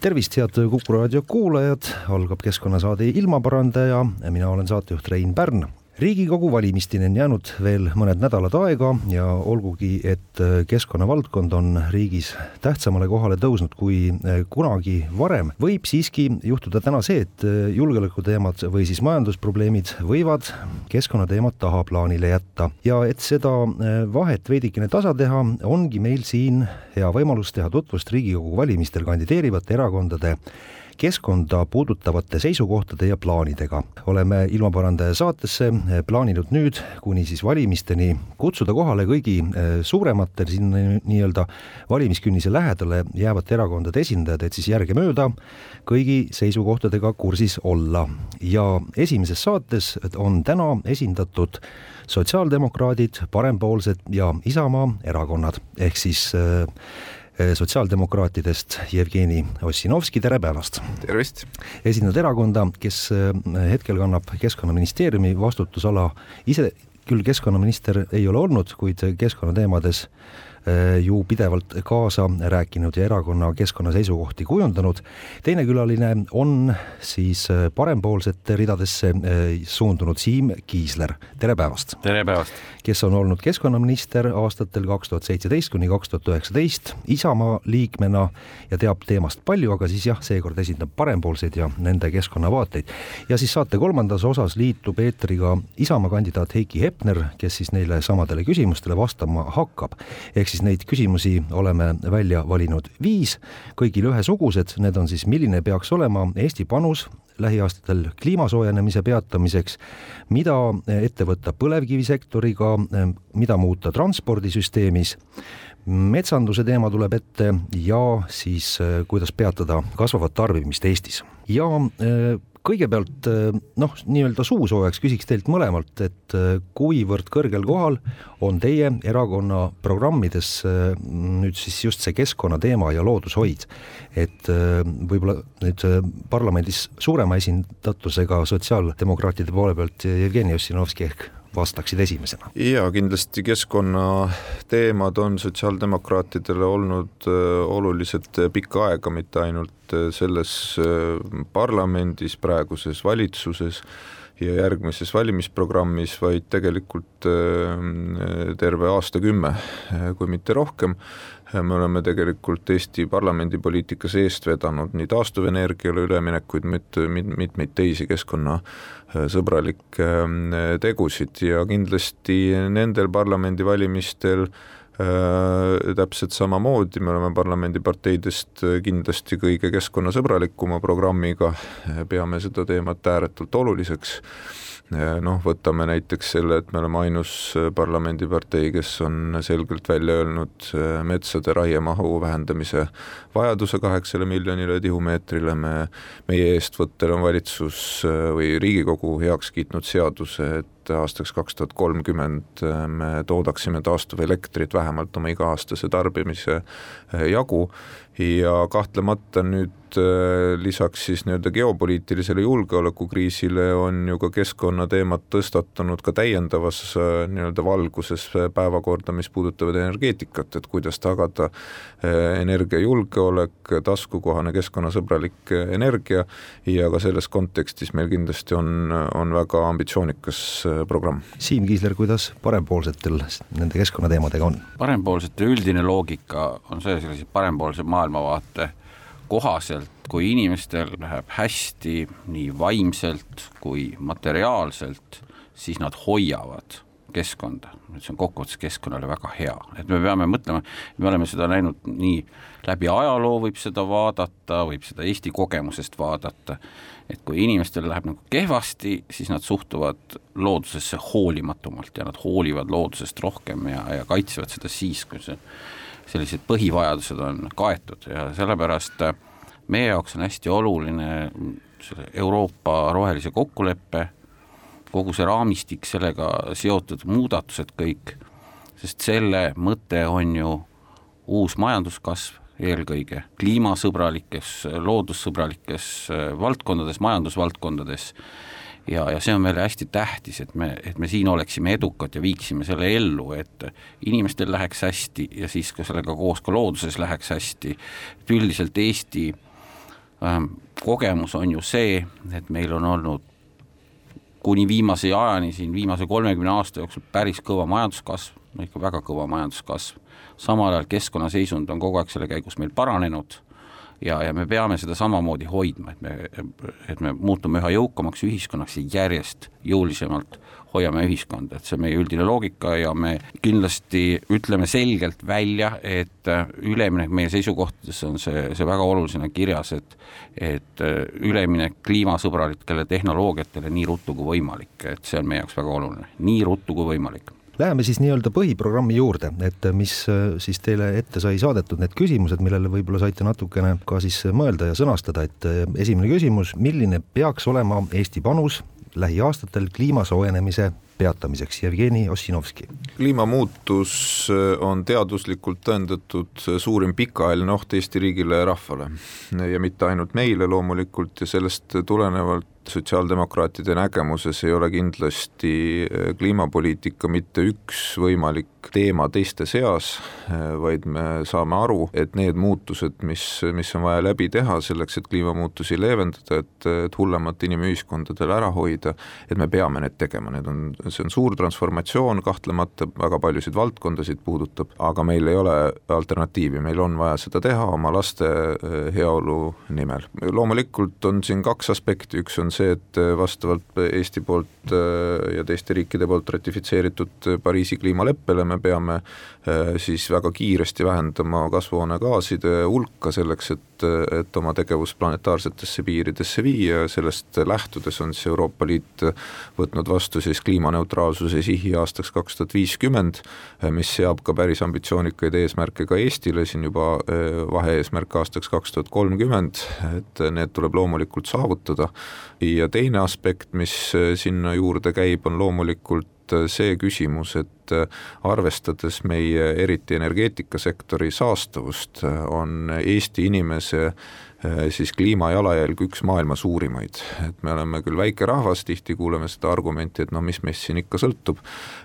tervist, head Kuku raadio kuulajad, algab keskkonnasaade Ilmaparandaja, mina olen saatejuht Rein Pärn riigikogu valimisteni on jäänud veel mõned nädalad aega ja olgugi, et keskkonnavaldkond on riigis tähtsamale kohale tõusnud kui kunagi varem, võib siiski juhtuda täna see, et julgeolekuteemad või siis majandusprobleemid võivad keskkonnateemad tahaplaanile jätta. Ja et seda vahet veidikene tasa teha, ongi meil siin hea võimalus teha tutvust Riigikogu valimistel kandideerivate erakondade keskkonda puudutavate seisukohtade ja plaanidega. oleme ilmaparandaja saatesse plaaninud nüüd kuni siis valimisteni kutsuda kohale kõigi eh, suuremate sinna nii-öelda valimiskünnise lähedale jäävate erakondade esindajad, et siis järgemööda kõigi seisukohtadega kursis olla. ja esimeses saates on täna esindatud sotsiaaldemokraadid, parempoolsed ja Isamaa erakonnad ehk siis äh, Eh, sotsiaaldemokraatidest Jevgeni Ossinovski, tere päevast! tervist! esindad erakonda, kes eh, hetkel kannab Keskkonnaministeeriumi vastutusala, ise küll keskkonnaminister ei ole olnud, kuid keskkonnateemades ju pidevalt kaasa rääkinud ja erakonna keskkonna seisukohti kujundanud. teine külaline on siis äh, parempoolsete ridadesse äh, suundunud Siim Kiisler, tere päevast! tere päevast! kes on olnud keskkonnaminister aastatel kaks tuhat seitseteist kuni kaks tuhat üheksateist Isamaa liikmena ja teab teemast palju, aga siis jah, seekord esindab parempoolseid ja nende keskkonnavaateid. ja siis saate kolmandas osas liitub eetriga Isamaa kandidaat Heiki Hepner, kes siis neile samadele küsimustele vastama hakkab. ehk siis siis neid küsimusi oleme välja valinud viis, kõigil ühesugused, need on siis, milline peaks olema Eesti panus lähiaastatel kliima soojenemise peatamiseks, mida ette võtta põlevkivisektoriga, mida muuta transpordisüsteemis, metsanduse teema tuleb ette. Ja siis kuidas peatada kasvavat tarbimist Eestis. ja kõigepealt eh, noh, nii-öelda suusoojaks küsiks teilt mõlemalt, et eh, kuivõrd kõrgel kohal on teie erakonna programmides eh, nüüd siis just see keskkonnateema ja loodushoid. et võib-olla nüüd parlamendis suurema esindatusega sotsiaaldemokraatide poole pealt Jevgeni Ossinovski ehk vastaksid esimesena? jaa, kindlasti keskkonnateemad on sotsiaaldemokraatidele olnud äh, olulised pikka aega, mitte ainult äh, selles äh, parlamendis, praeguses valitsuses ja järgmises valimisprogrammis, vaid tegelikult terve aastakümme, kui mitte rohkem me oleme tegelikult Eesti parlamendipoliitikas eest vedanud nii taastuvenergiale üleminekuid, mitmeid teisi keskkonnasõbralikke ähm, tegusid. Ja kindlasti nendel parlamendivalimistel äh, täpselt samamoodi, me oleme parlamendiparteidest kindlasti kõige keskkonnasõbralikuma programmiga, peame seda teemat ääretult oluliseks noh, võtame näiteks selle, et me oleme ainus äh, parlamendipartei, kes on selgelt välja öelnud äh, metsade raiemahu vähendamise vajaduse kaheksale miljonile tihumeetrile, me, meie eestvõttel on valitsus äh, või Riigikogu heaks kiitnud seaduse, et aastaks kaks tuhat kolmkümmend me toodaksime taastuvelektrit vähemalt oma iga-aastase tarbimise jagu. Ja kahtlemata nüüd äh, lisaks siis nii-öelda geopoliitilisele julgeolekukriisile on ju ka keskkonnateemad tõstatunud ka täiendavas äh, nii-öelda valguses päevakorda, mis puudutavad energeetikat, et kuidas tagada äh, energiajulgeolek, taskukohane keskkonnasõbralik energia ja ka selles kontekstis meil kindlasti on, on väga ambitsioonikas programm. Siim Kiisler, kuidas parempoolsetel nende keskkonnateemadega on? parempoolsete üldine loogika on see, sellise parempoolse maailma maailmavaate kohaselt, kui inimestel läheb hästi nii vaimselt kui materiaalselt, siis nad hoiavad keskkonda, et see on kokkuvõttes keskkonnale väga hea, et me peame mõtlema, me oleme seda näinud nii läbi ajaloo võib seda vaadata, võib seda Eesti kogemusest vaadata, et kui inimestel läheb nagu kehvasti, siis nad suhtuvad loodusesse hoolimatumalt ja nad hoolivad loodusest rohkem ja, ja kaitsevad seda siis, kui see sellised põhivajadused on kaetud ja sellepärast meie jaoks on hästi oluline selle Euroopa rohelise kokkuleppe kogu see raamistik, sellega seotud muudatused kõik, sest selle mõte on ju uus majanduskasv eelkõige kliimasõbralikes, loodussõbralikes valdkondades, majandusvaldkondades ja, ja see on meile hästi tähtis, et me, et me siin oleksime edukad ja viiksime selle ellu, et inimestel läheks hästi ja siis ka sellega koos ka looduses läheks hästi, et üldiselt Eesti ähm, kogemus on ju see, et meil on olnud kuni viimase ajani siin viimase kolmekümne aasta jooksul päris kõva majanduskasv, no ikka väga kõva majanduskasv, samal ajal keskkonna seisund on kogu aeg selle käigus meil paranenud ja, ja me peame seda samamoodi hoidma, et me, et me muutume üha jõukamaks ühiskonnaks ja järjest jõulisemalt hoiame ühiskonda, et see on meie üldine loogika ja me kindlasti ütleme selgelt välja, et äh, üleminek meie seisukohtades on see, see väga olulisena kirjas, et et äh, üleminek kliimasõbralikele tehnoloogiatele nii ruttu kui võimalik, et see on meie jaoks väga oluline, nii ruttu kui võimalik Läheme siis nii-öelda põhiprogrammi juurde, et mis äh, siis teile ette sai saadetud, need küsimused, millele võib-olla saite natukene ka siis mõelda ja sõnastada, et esimene küsimus, milline peaks olema Eesti panus lähiaastatel kliima soojenemise peatamiseks, Jevgeni Ossinovski. kliimamuutus äh, on teaduslikult tõendatud suurim pikaajaline oht Eesti riigile ja rahvale ja mitte ainult meile loomulikult ja sellest tulenevalt sotsiaaldemokraatide nägemuses ei ole kindlasti äh, kliimapoliitika mitte üks võimalik teema teiste seas, äh, vaid me saame aru, et need muutused, mis, mis on vaja läbi teha selleks, et kliimamuutusi leevendada, et, et hullemat inimühiskondadel ära hoida, et me peame need tegema, need on, see on suur transformatsioon, kahtlemata väga paljusid valdkondasid puudutab, aga meil ei ole alternatiivi, meil on vaja seda teha oma laste äh, heaolu nimel. loomulikult on siin kaks aspekti, üks on see, et vastavalt Eesti poolt äh, ja teiste riikide poolt ratifitseeritud Pariisi kliimaleppele me peame äh, siis väga kiiresti vähendama kasvuhoonegaaside hulka selleks, et, et oma tegevus planetaarsetesse piiridesse viia ja sellest lähtudes on siis Euroopa Liit võtnud vastu siis kliimaneutraalsuse sihi aastaks kaks tuhat viiskümmend, mis seab ka päris ambitsioonikaid eesmärke ka Eestile, siin juba äh, vahe-eesmärk aastaks kaks tuhat kolmkümmend, et need tuleb loomulikult saavutada ja teine aspekt, mis äh, sinna juurde käib, on loomulikult äh, see küsimus, et äh, arvestades meie eriti energeetikasektori saastavust, on Eesti inimese Äh, siis kliimajalajälg üks maailma suurimaid, et me oleme küll väike rahvas, tihti kuuleme seda argumenti, et no mis meist siin ikka sõltub,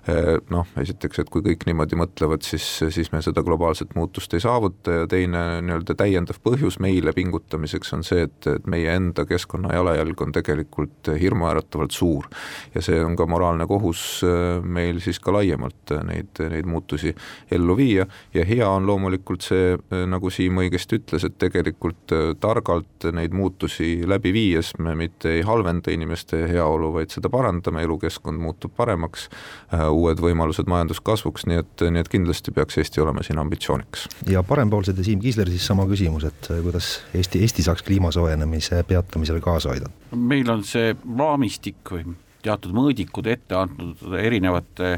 äh, noh, esiteks, et kui kõik niimoodi mõtlevad, siis, siis me seda globaalset muutust ei saavuta ja teine nii-öelda täiendav põhjus meile pingutamiseks on see, et, et meie enda keskkonna jalajälg on tegelikult hirmuäratavalt suur. ja see on ka moraalne kohus äh, meil siis ka laiemalt neid, neid muutusi ellu viia. Ja hea on loomulikult see, nagu Siim õigesti ütles, et tegelikult targalt neid muutusi läbi viies me mitte ei halvenda inimeste heaolu, vaid seda parandame, elukeskkond muutub paremaks, äh, uued võimalused majanduskasvuks, nii et, nii et kindlasti peaks Eesti olema siin ambitsioonikas. ja parempoolsed ja Siim Kiisler siis sama küsimus, et äh, kuidas Eesti, Eesti saaks kliima soojenemise peatamisele kaasa aidata? meil on see raamistik või teatud mõõdikud ette antud erinevate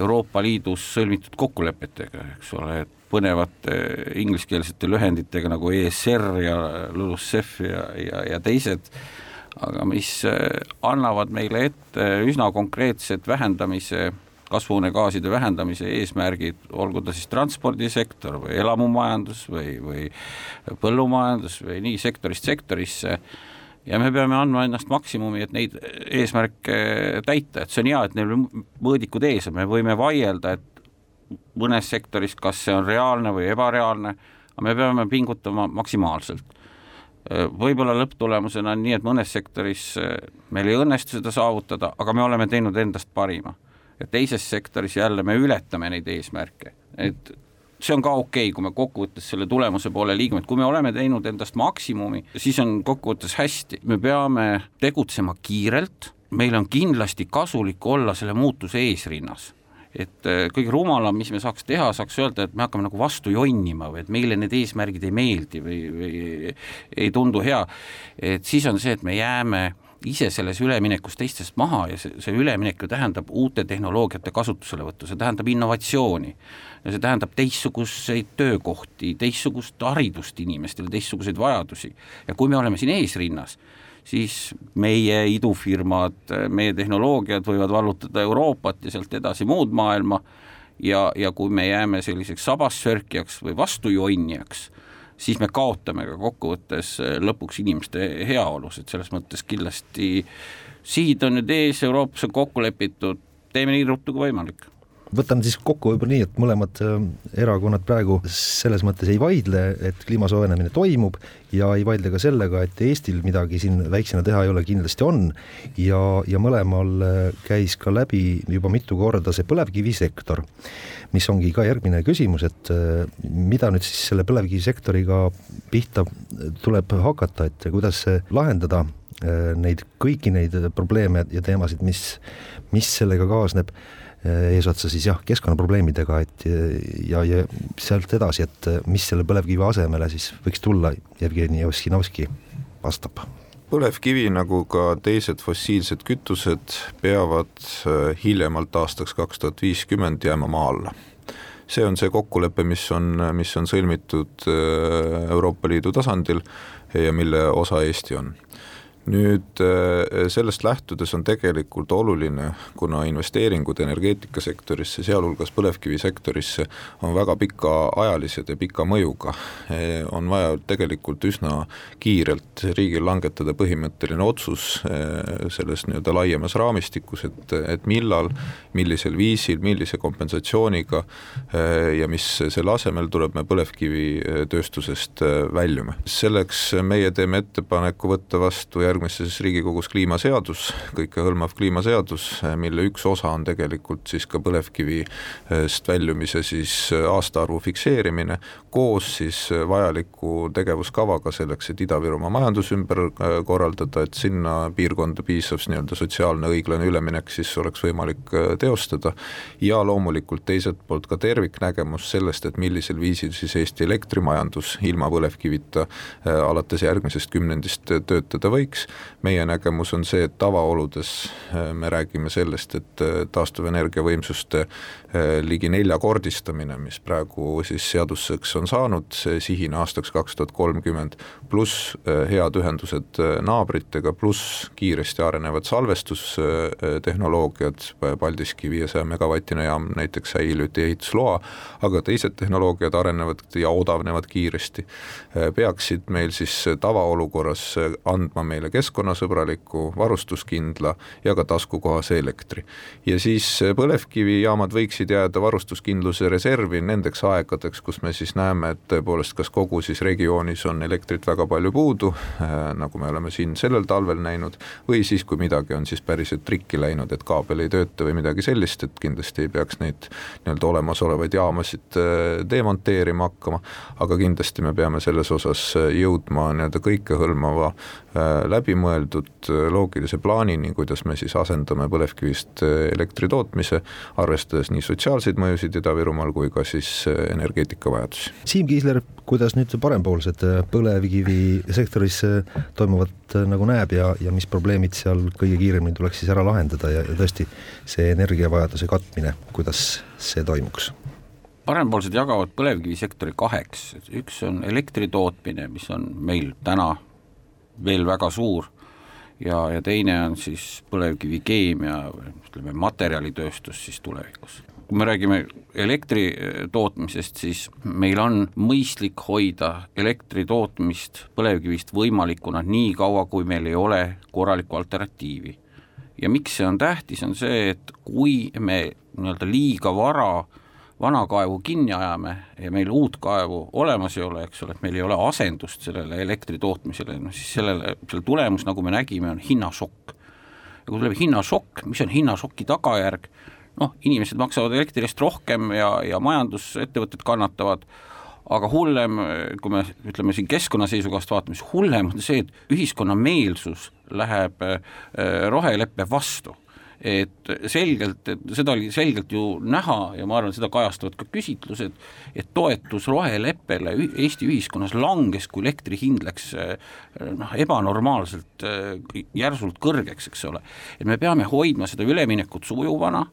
Euroopa Liidus sõlmitud kokkulepetega, eks ole, et põnevate ingliskeelsete lühenditega nagu ESR ja LULUCF ja, ja, ja teised, aga mis äh, annavad meile ette üsna konkreetsed vähendamise, kasvuhoonegaaside vähendamise eesmärgid, olgu ta siis transpordisektor või elamumajandus või, või põllumajandus või nii sektorist sektorisse, ja me peame andma ennast maksimumi, et neid eesmärke täita, et see on hea, et neil mõõdikud ees on, me võime vaielda, et mõnes sektoris, kas see on reaalne või ebareaalne, aga me peame pingutama maksimaalselt. võib-olla lõpptulemusena on nii, et mõnes sektoris eh, meil ei õnnestu seda saavutada, aga me oleme teinud endast parima. ja teises sektoris jälle me ületame neid eesmärke, et see on ka okei okay,, kui me kokkuvõttes selle tulemuse poole liigume, et kui me oleme teinud endast maksimumi, siis on kokkuvõttes hästi, me peame tegutsema kiirelt, meil on kindlasti kasulik olla selle muutuse eesrinnas et äh, kõige rumalam, mis me saaks teha, saaks öelda, et me hakkame nagu vastu jonnima või et meile need eesmärgid ei meeldi või, või ei tundu hea, et siis on see, et me jääme ise selles üleminekus teistest maha ja see, see üleminek ju tähendab uute tehnoloogiate kasutuselevõttu, see tähendab innovatsiooni. ja see tähendab teistsuguseid töökohti, teistsugust haridust inimestele, teistsuguseid vajadusi. ja kui me oleme siin eesrinnas, siis meie idufirmad, meie tehnoloogiad võivad vallutada Euroopat ja sealt edasi muud maailma. Ja, ja kui me jääme selliseks sabassörkijaks või vastujonnijaks, siis me kaotame ka kokkuvõttes äh, lõpuks inimeste heaolus, et selles mõttes kindlasti sihid on nüüd ees, Euroopas on kokku lepitud, teeme nii ruttu kui võimalik võtan siis kokku võib-olla nii, et mõlemad äh, erakonnad praegu selles mõttes ei vaidle, et kliima soojenemine toimub ja ei vaidle ka sellega, et Eestil midagi siin väiksena teha ei ole, kindlasti on. ja, ja mõlemal äh, käis ka läbi juba mitu korda see põlevkivisektor, mis ongi ka järgmine küsimus, et äh, mida nüüd siis selle põlevkivisektoriga pihta tuleb hakata, et kuidas lahendada neid kõiki neid probleeme ja teemasid, mis, mis sellega kaasneb eesotsa siis jah, keskkonnaprobleemidega, et ja, ja sealt edasi, et mis selle põlevkivi asemele siis võiks tulla, Jevgeni Ossinovski vastab. põlevkivi, nagu ka teised fossiilsed kütused, peavad hiljemalt aastaks kaks tuhat viiskümmend jääma maa alla see on see kokkulepe, mis on, mis on sõlmitud Euroopa Liidu tasandil ja mille osa Eesti on nüüd äh, sellest lähtudes on tegelikult oluline, kuna investeeringud energeetikasektorisse, sealhulgas põlevkivisektorisse, on väga pikaajalised ja pika mõjuga, äh, on vaja tegelikult üsna kiirelt riigil langetada põhimõtteline otsus äh, selles nii-öelda laiemas raamistikus, et, et millal, millisel viisil, millise kompensatsiooniga ja mis selle asemel tuleb me põlevkivitööstusest väljume. selleks meie teeme ettepaneku võtta vastu järgmine järgmises Riigikogus kliimaseadus, kõikehõlmav kliimaseadus, mille üks osa on tegelikult siis ka põlevkivist väljumise siis aastaarvu fikseerimine, koos siis vajaliku tegevuskavaga selleks, et Ida-Virumaa majandus ümber äh, korraldada, et sinna piirkonda piisav nii-öelda sotsiaalne õiglane üleminek siis oleks võimalik äh, teostada. Ja loomulikult teiselt poolt ka terviknägemus sellest, et millisel viisil siis Eesti elektrimajandus ilma põlevkivita äh, alates järgmisest kümnendist töötada võiks, meie nägemus on see, et tavaoludes äh, me räägime sellest, et äh, taastuvenergia võimsuste äh, ligi neljakordistamine, mis praegu siis seaduseks on saanud, sihina aastaks kaks tuhat kolmkümmend, pluss head ühendused naabritega, pluss kiiresti arenevad salvestustehnoloogiad, Paldiski viiesaja megavatine jaam näiteks sai hiljuti ehitusloa, aga teised tehnoloogiad arenevad ja odavnevad kiiresti, peaksid meil siis tavaolukorras andma meile keskkonnasõbraliku, varustuskindla ja ka taskukohase elektri. ja siis põlevkivijaamad võiksid jääda varustuskindluse reservi nendeks aegadeks, kus me siis näeme, et tõepoolest, kas kogu siis regioonis on elektrit väga palju puudu, äh, nagu me oleme siin sellel talvel näinud, või siis, kui midagi on siis päriselt trikki läinud, et kaabel ei tööta või midagi sellist, et kindlasti ei peaks neid nii-öelda olemasolevaid jaamasid äh, demonteerima hakkama, aga kindlasti me peame selles osas jõudma nii-öelda kõikehõlmava Äh, läbimõeldud äh, loogilise plaanini, kuidas me siis asendame põlevkivist äh, elektri tootmise, arvestades nii sotsiaalseid mõjusid Ida-Virumaal kui ka siis energeetikavajadusi. Siim Kiisler, kuidas nüüd parempoolsed põlevkivisektoris toimuvat nagu näeb ja, ja mis probleemid seal kõige kiiremini tuleks siis ära lahendada ja, ja tõesti see energiavajaduse katmine, kuidas see toimuks? parempoolsed jagavad põlevkivisektori kaheks, üks on elektri tootmine, mis on meil täna veel väga suur ja, ja teine on siis põlevkivikeemia, ütleme materjalitööstus siis tulevikus. kui me räägime elektri eh, tootmisest, siis meil on mõistlik hoida elektri tootmist põlevkivist võimalikuna nii kaua, kui meil ei ole korralikku alternatiivi. ja miks see on tähtis, on see, et kui me nii-öelda liiga vara äh, vana kaevu kinni ajame ja meil uut kaevu olemas ei ole, eks ole, et meil ei ole asendust sellele elektri tootmisele, noh siis sellele, selle tulemus, nagu me nägime, on hinnašokk. ja kui tuleb hinnašokk, mis on hinnašoki tagajärg, noh, inimesed maksavad elektri eest rohkem ja, ja majandusettevõtted kannatavad, aga hullem, kui me ütleme siin keskkonna seisukohast vaatame, siis hullem on see, et ühiskonna meelsus läheb äh, roheleppe vastu et selgelt, et seda oli selgelt ju näha ja ma arvan, seda kajastavad ka küsitlused, et toetus roheleppele Eesti ühiskonnas langes, kui elektri hind läks noh, ebanormaalselt järsult kõrgeks, eks ole. et me peame hoidma seda üleminekut sujuvana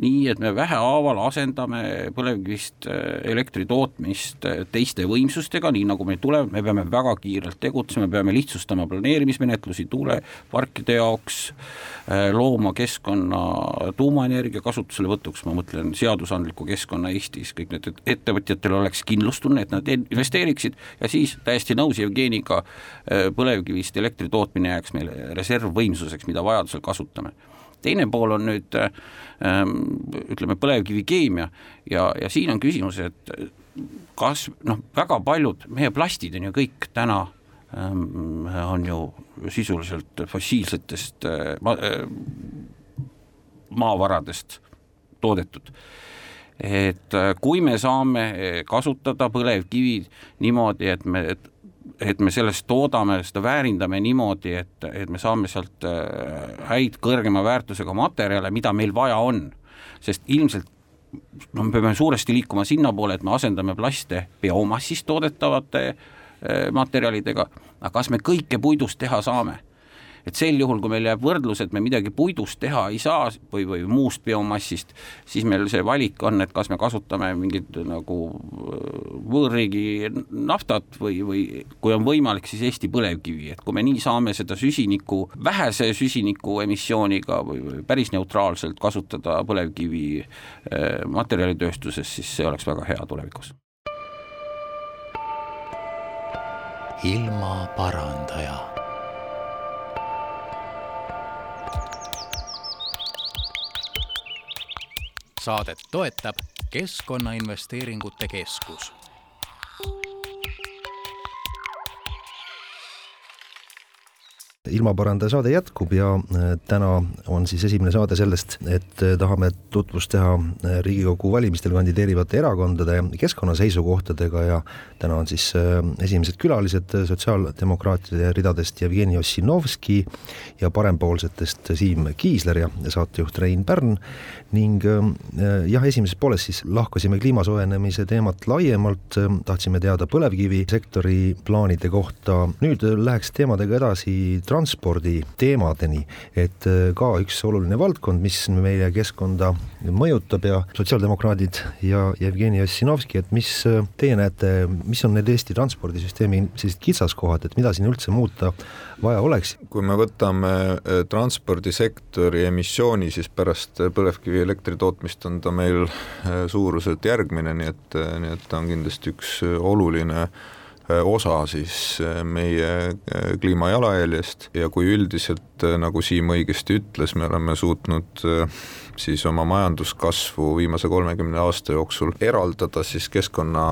nii et me vähehaaval asendame põlevkivist äh, elektri tootmist äh, teiste võimsustega, nii nagu meil tuleb, me peame väga kiirelt tegutsema, peame lihtsustama planeerimismenetlusi tuuleparkide jaoks, äh, looma keskkonna tuumaenergia kasutuselevõtuks, ma mõtlen seadusandliku keskkonna Eestis, kõik need ettevõtjatel oleks kindlustunne, et nad investeeriksid. Ja siis täiesti nõus Jevgeniga, põlevkivist elektri tootmine jääks meile reservvõimsuseks, mida vajadusel kasutame teine pool on nüüd ähm, ütleme, põlevkivikeemia. Ja, ja siin on küsimus, et kas noh, väga paljud meie plastid on ju kõik täna ähm, on ju sisuliselt fossiilsetest äh, ma, äh, maavaradest toodetud. Et äh, kui me saame kasutada põlevkivi niimoodi, et me et et me sellest toodame, seda väärindame niimoodi, et, et me saame sealt äh, häid kõrgema väärtusega materjale, mida meil vaja on. sest ilmselt no me peame suuresti liikuma sinnapoole, et me asendame plaste biomassist toodetavate äh, materjalidega, aga kas me kõike puidust teha saame et sel juhul, kui meil jääb võrdlus, et me midagi puidust teha ei saa või, või muust biomassist, siis meil see valik on, et kas me kasutame mingit nagu äh, võõrriigi naftat või, või kui on võimalik, siis Eesti põlevkivi, et kui me nii saame seda süsiniku, vähese süsiniku emissiooniga või, või päris neutraalselt kasutada põlevkivi äh, materjalitööstuses, siis see oleks väga hea tulevikus. ilmaparandaja saadet toetab Keskkonnainvesteeringute Keskus. Ilmaparandaja saade jätkub ja äh, täna on siis esimene saade sellest, et äh, tahame tutvust teha äh, Riigikogu valimistel kandideerivate erakondade keskkonna seisukohtadega ja täna on siis esimesed külalised sotsiaaldemokraatide ridadest Jevgeni Ossinovski ja parempoolsetest Siim Kiisler ja saatejuht Rein Pärn ning jah, esimeses pooles siis lahkasime kliima soojenemise teemat laiemalt, tahtsime teada põlevkivisektori plaanide kohta, nüüd läheks teemadega edasi transporditeemadeni, et äh, ka üks oluline valdkond, mis meie keskkonda mõjutab ja sotsiaaldemokraadid ja Jevgeni Ossinovski, et mis äh, teie näete, mis on need Eesti transpordisüsteemi sellised kitsaskohad, et mida siin üldse muuta vaja oleks? kui me võtame äh, transpordisektori emissiooni, siis pärast põlevkivielektri tootmist on ta meil suuruselt järgmine, nii et, nii et ta on kindlasti üks oluline Äh, osa siis äh, meie äh, kliimajalajäljest ja kui üldiselt, nagu Siim õigesti ütles, me oleme suutnud siis oma majanduskasvu viimase kolmekümne aasta jooksul eraldada siis keskkonna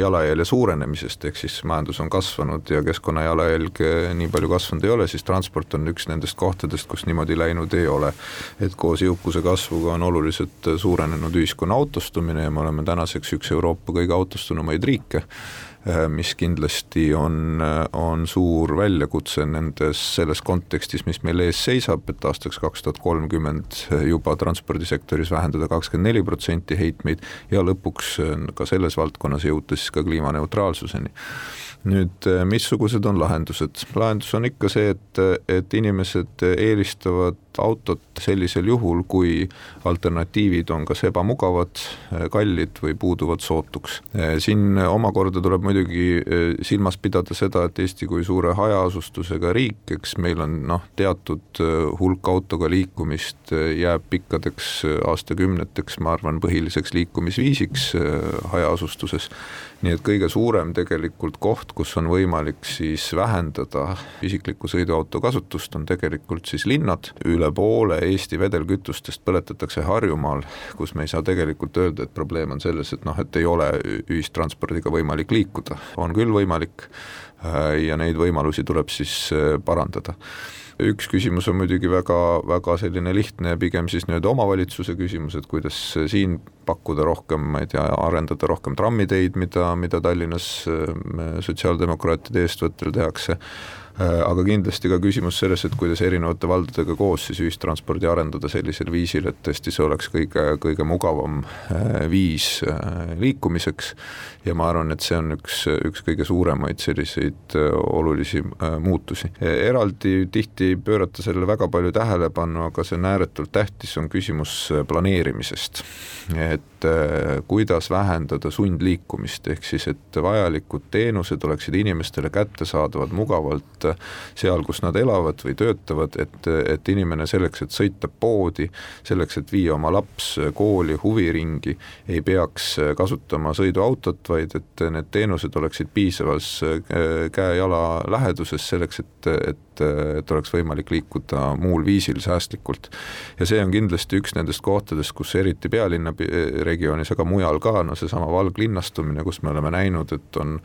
jalajälje suurenemisest, ehk siis majandus on kasvanud ja keskkonna jalajälg nii palju kasvanud ei ole, siis transport on üks nendest kohtadest, kus niimoodi läinud ei ole. et koos jõukuse kasvuga on oluliselt suurenenud ühiskonna autostumine ja me oleme tänaseks üks Euroopa kõige autostunumaid riike. Äh, mis kindlasti on, äh, on suur väljakutse nendes, selles kontekstis, mis meil ees seisab, et aastaks kaks tuhat kolmkümmend juba transpordisektoris vähendada kakskümmend neli protsenti heitmeid ja lõpuks äh, ka selles valdkonnas jõuda siis ka kliimaneutraalsuseni nüüd missugused on lahendused? lahendus on ikka see, et, et inimesed eelistavad autot sellisel juhul, kui alternatiivid on kas ebamugavad, kallid või puuduvad sootuks. siin omakorda tuleb muidugi eh, silmas pidada seda, et Eesti kui suure hajaasustusega riik, eks meil on noh, teatud eh, hulk autoga liikumist eh, jääb pikkadeks aastakümneteks, ma arvan, põhiliseks liikumisviisiks hajaasustuses nii et kõige suurem tegelikult koht, kus on võimalik siis vähendada isikliku sõiduauto kasutust, on tegelikult siis linnad, üle poole Eesti vedelkütustest põletatakse Harjumaal, kus me ei saa tegelikult öelda, et probleem on selles, et noh, et ei ole ühistranspordiga võimalik liikuda, on küll võimalik äh, ja neid võimalusi tuleb siis äh, parandada. Üks küsimus on muidugi väga, väga selline lihtne ja pigem siis nii-öelda omavalitsuse küsimus, et kuidas siin pakkuda rohkem, ma ei tea, arendada rohkem trammiteid, mida, mida Tallinnas äh, sotsiaaldemokraatide eestvõttel tehakse aga kindlasti ka küsimus selles, et kuidas erinevate valdadega koos siis ühistranspordi arendada sellisel viisil, et tõesti see oleks kõige, kõige mugavam viis liikumiseks ja ma arvan, et see on üks, üks kõige suuremaid selliseid olulisi muutusi. eraldi tihti ei pöörata sellele väga palju tähelepanu, aga see on ääretult tähtis, on küsimus planeerimisest. et kuidas vähendada sundliikumist, ehk siis et vajalikud teenused oleksid inimestele kättesaadavad mugavalt seal, kus nad elavad või töötavad, et, et inimene selleks, et sõita poodi, selleks, et viia oma laps kooli, huviringi, ei peaks kasutama sõiduautot, vaid et need teenused oleksid piisavas käe-jala läheduses selleks, et, et et oleks võimalik liikuda muul viisil säästlikult. ja see on kindlasti üks nendest kohtadest, kus eriti pealinna regioonis, aga mujal ka, no seesama valglinnastumine, kus me oleme näinud, et on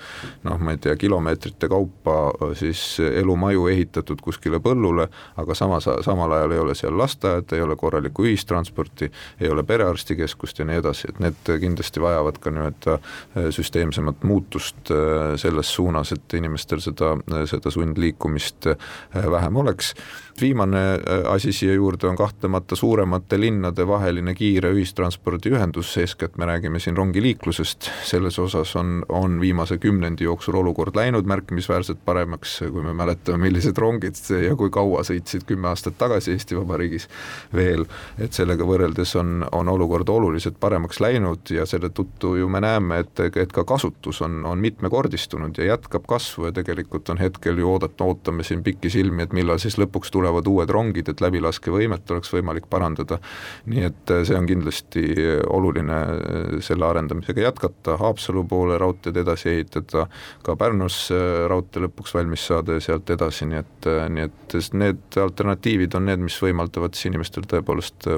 noh, ma ei tea, kilomeetrite kaupa siis elumaju ehitatud kuskile põllule, aga samas, samal ajal ei ole seal lasteaeda, ei ole korralikku ühistransporti, ei ole perearstikeskust ja nii edasi, et need kindlasti vajavad ka nii-öelda süsteemsemat muutust äh, selles suunas, et inimestel seda, seda sundliikumist äh, vähem oleks. Viimane äh, asi siia juurde on kahtlemata suuremate linnade vaheline kiire ühistranspordiühendus, eeskätt me räägime siin rongiliiklusest, selles osas on, on viimase kümnendi jooksul olukord läinud märkimisväärselt paremaks, kui me mäletame, millised rongid ja kui kaua sõitsid kümme aastat tagasi Eesti Vabariigis veel, et sellega võrreldes on, on olukord oluliselt paremaks läinud ja selle tõttu ju me näeme, et, et ka kasutus on, on mitmekordistunud ja jätkab kasvu ja tegelikult on hetkel ju oodata, ootame siin pikisilmi, et millal siis lõpuks tulevad uued rongid, et läbilaskevõimet oleks võimalik parandada. nii et äh, see on kindlasti oluline äh, selle arendamisega jätkata, Haapsalu poole raudteed edasi ehitada, ka Pärnus äh, raudtee lõpuks valmis saada ja sealt edasi, nii et, nii et need alternatiivid on need, mis võimaldavad siis inimestel tõepoolest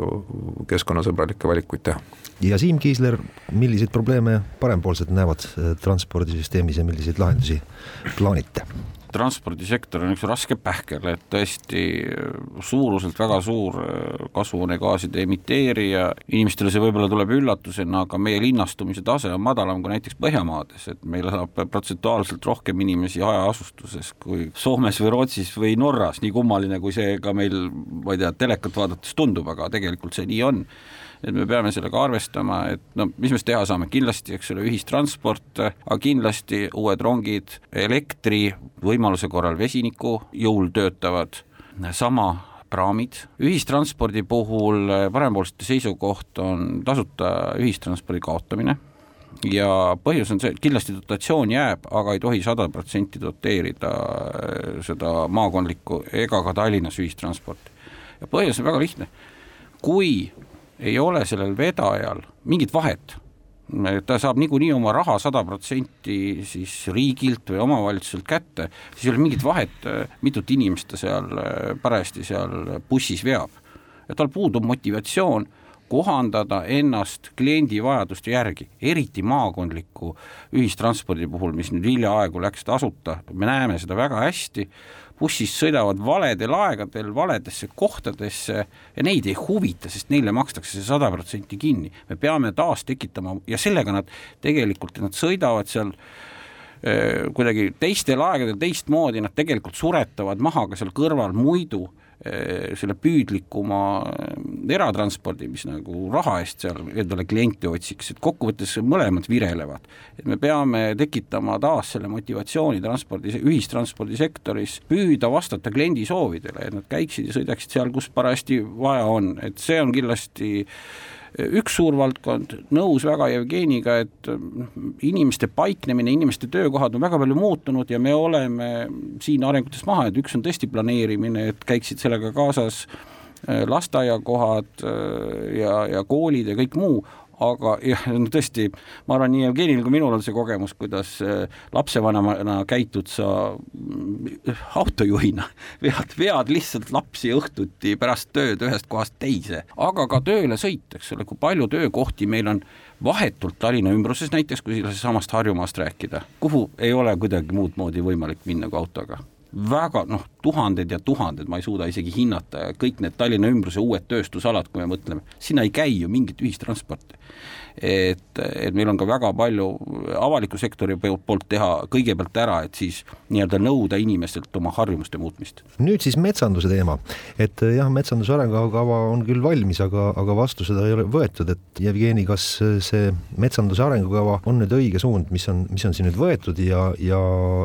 keskkonnasõbralikke valikuid teha. ja Siim Kiisler, milliseid probleeme parempoolsed näevad transpordisüsteemis ja milliseid lahendusi plaanite? Transpordisektor on üks raske pähkel, et tõesti suuruselt väga suur äh, kasvuhoonegaaside emiteerija, inimestele see võib-olla tuleb üllatusena, aga meie linnastumise tase on madalam kui näiteks Põhjamaades, et meil elab protsentuaalselt rohkem inimesi hajaasustuses kui Soomes või Rootsis või Norras, nii kummaline, kui see ka meil, ma ei tea, telekat vaadates tundub, aga tegelikult see nii on et me peame sellega arvestama, et no mis me siis teha saame, kindlasti, eks ole, ühistransport, aga kindlasti uued rongid, elektri, võimaluse korral vesiniku jõul töötavad, sama praamid, ühistranspordi puhul parempoolsete seisukoht on tasuta ühistranspordi kaotamine ja põhjus on see, et kindlasti dotatsioon jääb, aga ei tohi sada protsenti doteerida seda maakondlikku ega ka Tallinnas ühistransporti. ja põhjus on väga lihtne, kui ei ole sellel vedajal mingit vahet. ta saab niikuinii oma raha sada protsenti siis riigilt või omavalitsuselt kätte, siis ei ole mingit vahet, mitut inimest ta seal parajasti seal bussis veab. tal puudub motivatsioon kohandada ennast kliendi vajaduste järgi, eriti maakondliku ühistranspordi puhul, mis nüüd hiljaaegu läks tasuta, me näeme seda väga hästi bussis sõidavad valedel aegadel valedesse kohtadesse ja neid ei huvita, sest neile makstakse see sada protsenti kinni. me peame taas tekitama ja sellega nad tegelikult, nad sõidavad seal äh, kuidagi teistel aegadel teistmoodi, nad tegelikult suretavad maha ka seal kõrval muidu selle püüdlikuma eh, eratranspordi, mis nagu raha eest seal endale klienti otsiks, et kokkuvõttes mõlemad virelevad. et me peame tekitama taas selle motivatsiooni transpordi, ühistranspordisektoris, püüda vastata kliendi soovidele, et nad käiksid ja sõidaksid seal, kus parajasti vaja on, et see on kindlasti üks suur valdkond, nõus väga Jevgeniga, et mm, inimeste paiknemine, inimeste töökohad on väga palju muutunud ja me oleme siin arengutes maha, et üks on tõesti planeerimine, et käiksid sellega kaasas äh, lasteaiakohad äh, ja, ja koolid ja kõik muu, aga jah, no tõesti, ma arvan, nii Jevgenil kui minul on see kogemus, kuidas äh, lapsevanemana käitud sa mm, autojuhina, vead, vead lihtsalt lapsi õhtuti pärast tööd ühest kohast teise, aga ka tööle sõit, eks ole, kui palju töökohti meil on vahetult Tallinna ümbruses näiteks, kui samast Harjumaast rääkida, kuhu ei ole kuidagi muud moodi võimalik minna kui autoga väga noh, tuhanded ja tuhanded, ma ei suuda isegi hinnata, kõik need Tallinna ümbruse uued tööstusalad, kui me mõtleme, sinna ei käi ju mingit ühistransporti. Et, et meil on ka väga palju avaliku sektori poolt teha kõigepealt ära, et siis nii-öelda nõuda inimestelt oma harjumuste muutmist. nüüd siis metsanduse teema, et jah, metsanduse arengukava on küll valmis, aga, aga vastu seda ei ole võetud, et Jevgeni, kas see metsanduse arengukava on nüüd õige suund, mis on, mis on siin nüüd võetud ja, ja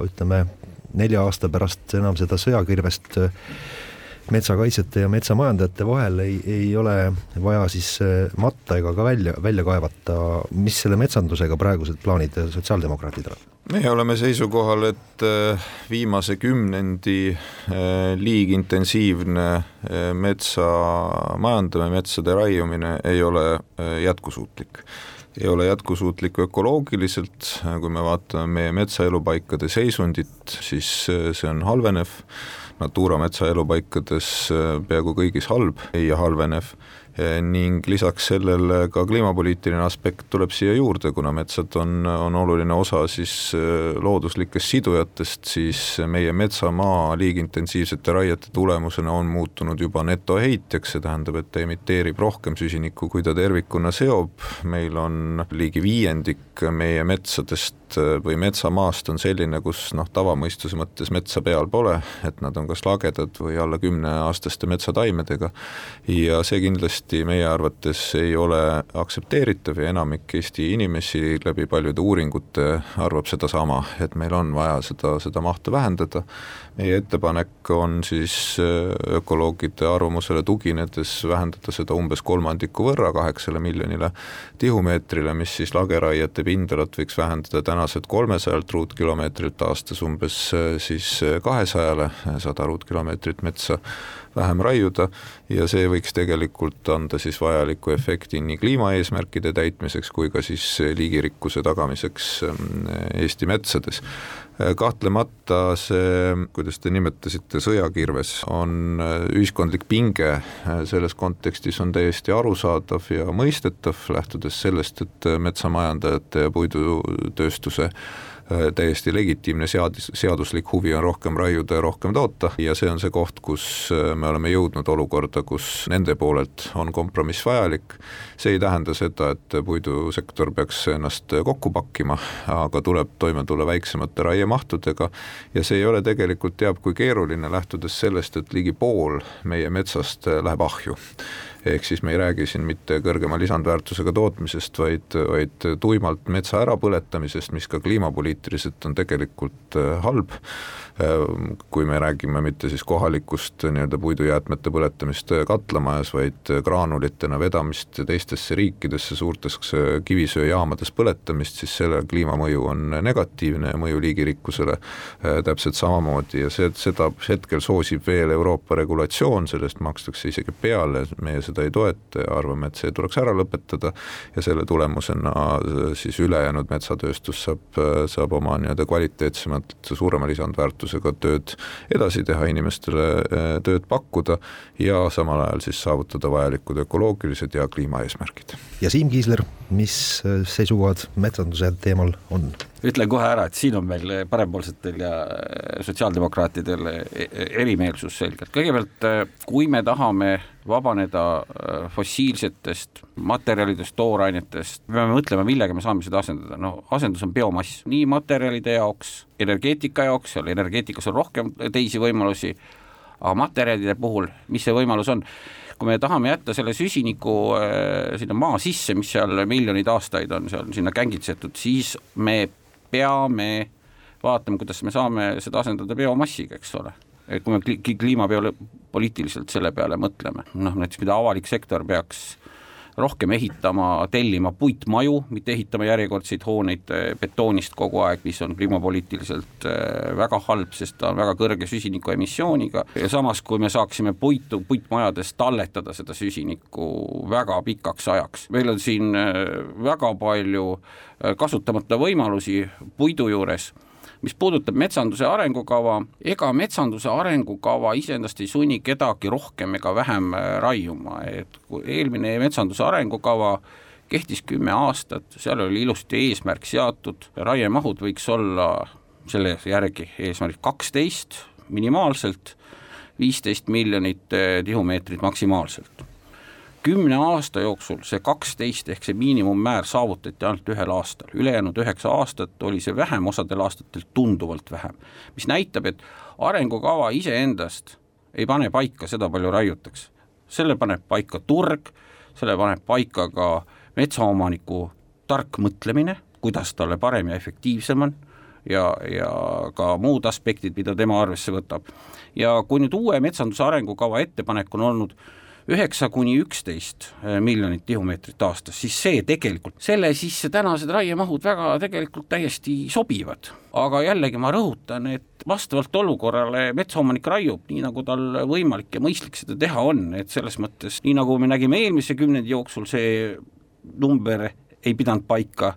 ütleme, nelja aasta pärast enam seda sõjakirvest metsakaitsjate ja metsamajandajate vahel ei, ei ole vaja siis äh, matta ega ka välja, välja kaevata, mis selle metsandusega praegused plaanid sotsiaaldemokraatidel on? meie oleme seisukohal, et äh, viimase kümnendi äh, liigintensiivne metsa majandamine, metsade raiumine ei ole jätkusuutlik ei ole jätkusuutlik ökoloogiliselt, kui me vaatame meie metsaelupaikade seisundit, siis see on halvenev. Natura metsaelupaikades äh, peaaegu kõigis halb ja halvenev ning lisaks sellele ka kliimapoliitiline aspekt tuleb siia juurde, kuna metsad on, on oluline osa siis äh, looduslikest sidujatest, siis meie metsamaa liigintensiivsete raiete tulemusena on muutunud juba netoheitjaks, see tähendab, et ta emiteerib rohkem süsinikku, kui ta tervikuna seob, meil on ligi viiendik meie metsadest või metsamaast on selline, kus noh, tavamõistuse mõttes metsa peal pole, et nad on kas lagedad või alla kümneaastaste metsataimedega. Ja see kindlasti Eesti meie arvates ei ole aktsepteeritav ja enamik Eesti inimesi läbi paljude uuringute arvab sedasama, et meil on vaja seda, seda mahtu vähendada. Meie ettepanek on siis äh, ökoloogide arvamusele tuginedes vähendada seda umbes kolmandiku võrra, kaheksale miljonile tihumeetrile, mis siis lageraiete pindalat võiks vähendada tänaselt kolmesajalt ruutkilomeetrilt aastas umbes äh, siis äh, kahesajale, sada ruutkilomeetrit metsa vähem raiuda. Ja see võiks tegelikult anda siis vajaliku efekti nii kliimaeesmärkide täitmiseks kui ka siis liigirikkuse tagamiseks ähm, Eesti metsades kahtlemata see, kuidas te nimetasite, sõjakirves on äh, ühiskondlik pinge äh, selles kontekstis on täiesti arusaadav ja mõistetav, lähtudes sellest, et metsamajandajate ja puidutööstuse Äh, täiesti legitiimne seadus, seaduslik huvi on rohkem raiuda ja rohkem toota ja see on see koht, kus äh, me oleme jõudnud olukorda, kus nende poolelt on kompromiss vajalik. see ei tähenda seda, et puidusektor peaks ennast kokku pakkima, aga tuleb toime tulla väiksemate raiemahtudega ja see ei ole tegelikult teab kui keeruline, lähtudes sellest, et ligi pool meie metsast läheb ahju ehk siis me ei räägi siin mitte kõrgema lisandväärtusega tootmisest, vaid, vaid tuimalt metsa ärapõletamisest, mis ka kliimapoliitiliselt on tegelikult äh, halb kui me räägime mitte siis kohalikust nii-öelda puidujäätmete põletamist katlamajas, vaid graanulitena vedamist teistesse riikidesse suurtes kivisöejaamades põletamist, siis selle kliimamõju on negatiivne ja mõju liigirikkusele täpselt samamoodi. Ja see, seda hetkel soosib veel Euroopa regulatsioon, sellest makstakse isegi peale, meie seda ei toeta ja arvame, et see tuleks ära lõpetada. Ja selle tulemusena siis ülejäänud metsatööstus saab, saab oma nii-öelda kvaliteetsemat, suurema lisandväärtuse väärtusega tööd edasi teha, inimestele äh, tööd pakkuda ja samal ajal siis saavutada vajalikud ökoloogilised ja kliimaeesmärgid. ja Siim Kiisler, mis äh, seisukohad metsanduse teemal on? Ütlen kohe ära, et siin on meil parempoolsetel ja äh, sotsiaaldemokraatidel erimeelsus selgelt, kõigepealt kui me tahame vabaneda fossiilsetest materjalidest, toorainetest, me peame mõtlema, millega me saame seda asendada, no asendus on biomass, nii materjalide jaoks, energeetika jaoks, seal energeetikas on rohkem teisi võimalusi, aga materjalide puhul, mis see võimalus on? kui me tahame jätta selle süsiniku äh, sinna maa sisse, mis seal miljoneid aastaid on seal sinna kängitsetud, siis me peame vaatama, kuidas me saame seda asendada biomassiga, eks ole. Et kui me kliimapoliitiliselt selle peale mõtleme, noh näiteks mida avalik sektor peaks rohkem ehitama, tellima puitmaju, mitte ehitama järjekordseid hooneid eh, betoonist kogu aeg, mis on kliimapoliitiliselt eh, väga halb, sest ta on väga kõrge süsinikuemissiooniga. Ja samas, kui me saaksime puitu puitmajades talletada seda süsinikku väga pikaks ajaks, meil on siin eh, väga palju kasutamata võimalusi puidu juures mis puudutab metsanduse arengukava, ega metsanduse arengukava iseendast ei sunni kedagi rohkem ega vähem äh, raiuma, et eelmine metsanduse arengukava kehtis kümme aastat, seal oli ilusti eesmärk seatud, raiemahud võiks olla selle järgi eesmärk kaksteist minimaalselt, viisteist miljonit eh, tihumeetrit maksimaalselt. Kümne aasta jooksul see kaksteist ehk see miinimummäär saavutati ainult ühel aastal, ülejäänud üheksa aastat oli see vähem, osadel aastatel tunduvalt vähem. mis näitab, et arengukava iseendast ei pane paika seda, palju raiutakse. selle paneb paika turg, selle paneb paika ka metsaomaniku tark mõtlemine, kuidas talle parem ja efektiivsem on ja, ja ka muud aspektid, mida tema arvesse võtab. ja kui nüüd uue metsanduse arengukava ettepanek on olnud üheksa kuni üksteist eh, miljonit tihumeetrit aastas, siis see tegelikult, selle sisse tänased raiemahud väga tegelikult täiesti sobivad. aga jällegi ma rõhutan, et vastavalt olukorrale metsaomanik raiub nii, nagu tal võimalik ja mõistlik seda teha on, et selles mõttes, nii nagu me nägime eelmise kümnendi jooksul, see number ei pidanud paika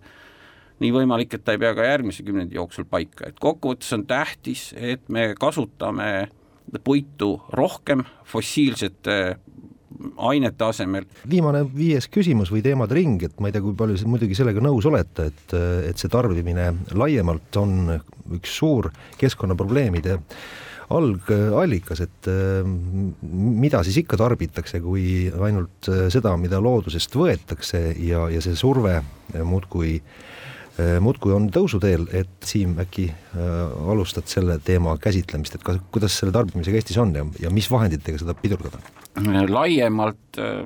nii võimalik, et ta ei pea ka järgmise kümnendi jooksul paika, et kokkuvõttes on tähtis, et me kasutame puitu rohkem fossiilsete ainete asemel. viimane viies küsimus või teemade ring, et ma ei tea, kui palju muidugi sellega nõus olete, et, et see tarbimine laiemalt on üks suur keskkonnaprobleemide algallikas, et mida siis ikka tarbitakse, kui ainult seda, mida loodusest võetakse ja, ja see surve muudkui muudkui on tõusuteel, et Siim, äkki äh, alustad selle teema käsitlemist, et kas, kuidas selle tarbimisega Eestis on ja, ja mis vahenditega seda pidurdada? laiemalt äh,